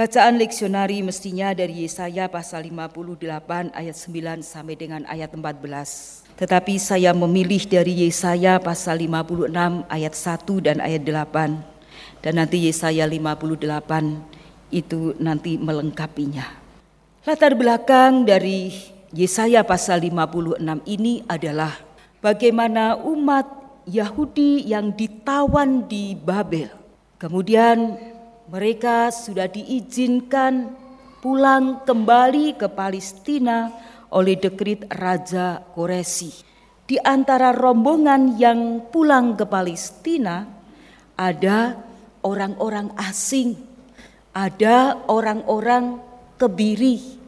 Bacaan leksionari mestinya dari Yesaya pasal 58 ayat 9 sampai dengan ayat 14. Tetapi saya memilih dari Yesaya pasal 56 ayat 1 dan ayat 8. Dan nanti Yesaya 58 itu nanti melengkapinya. Latar belakang dari Yesaya pasal 56 ini adalah bagaimana umat Yahudi yang ditawan di Babel. Kemudian mereka sudah diizinkan pulang kembali ke Palestina oleh dekrit Raja Koresi. Di antara rombongan yang pulang ke Palestina ada orang-orang asing, ada orang-orang kebiri.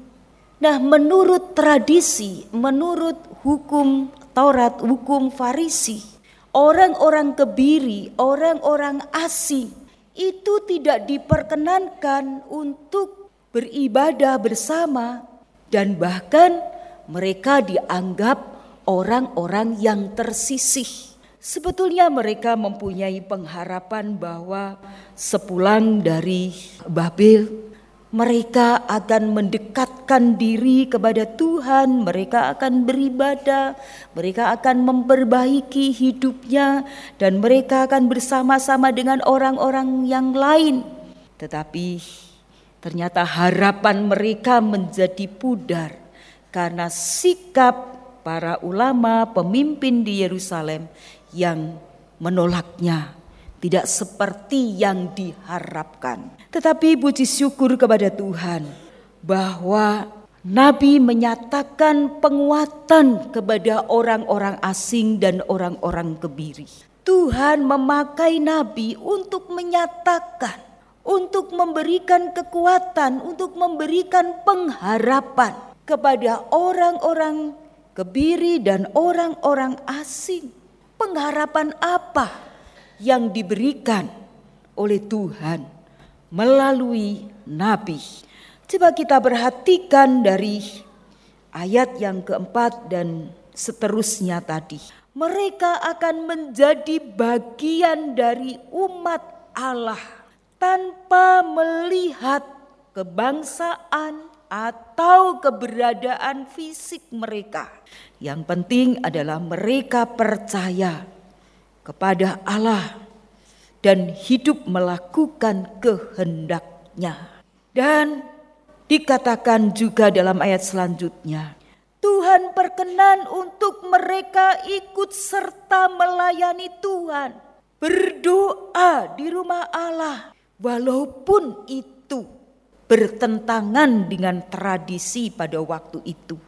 Nah, menurut tradisi, menurut hukum Taurat, hukum Farisi, orang-orang kebiri, orang-orang asing itu tidak diperkenankan untuk beribadah bersama dan bahkan mereka dianggap orang-orang yang tersisih. Sebetulnya mereka mempunyai pengharapan bahwa sepulang dari Babel mereka akan mendekatkan diri kepada Tuhan, mereka akan beribadah, mereka akan memperbaiki hidupnya, dan mereka akan bersama-sama dengan orang-orang yang lain. Tetapi ternyata harapan mereka menjadi pudar karena sikap para ulama, pemimpin di Yerusalem yang menolaknya tidak seperti yang diharapkan. Tetapi puji syukur kepada Tuhan bahwa Nabi menyatakan penguatan kepada orang-orang asing dan orang-orang kebiri. Tuhan memakai Nabi untuk menyatakan, untuk memberikan kekuatan, untuk memberikan pengharapan kepada orang-orang kebiri dan orang-orang asing. Pengharapan apa? Yang diberikan oleh Tuhan melalui nabi. Coba kita perhatikan dari ayat yang keempat dan seterusnya tadi. Mereka akan menjadi bagian dari umat Allah tanpa melihat kebangsaan atau keberadaan fisik mereka. Yang penting adalah mereka percaya kepada Allah dan hidup melakukan kehendaknya. Dan dikatakan juga dalam ayat selanjutnya, Tuhan berkenan untuk mereka ikut serta melayani Tuhan. Berdoa di rumah Allah walaupun itu bertentangan dengan tradisi pada waktu itu.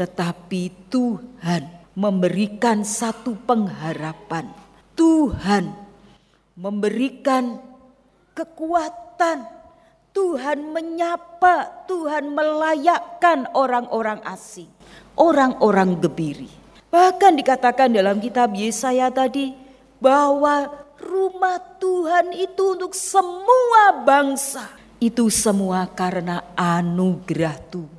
Tetapi Tuhan memberikan satu pengharapan Tuhan memberikan kekuatan. Tuhan menyapa, Tuhan melayakkan orang-orang asing, orang-orang gebiri. Bahkan dikatakan dalam kitab Yesaya tadi bahwa rumah Tuhan itu untuk semua bangsa. Itu semua karena anugerah Tuhan.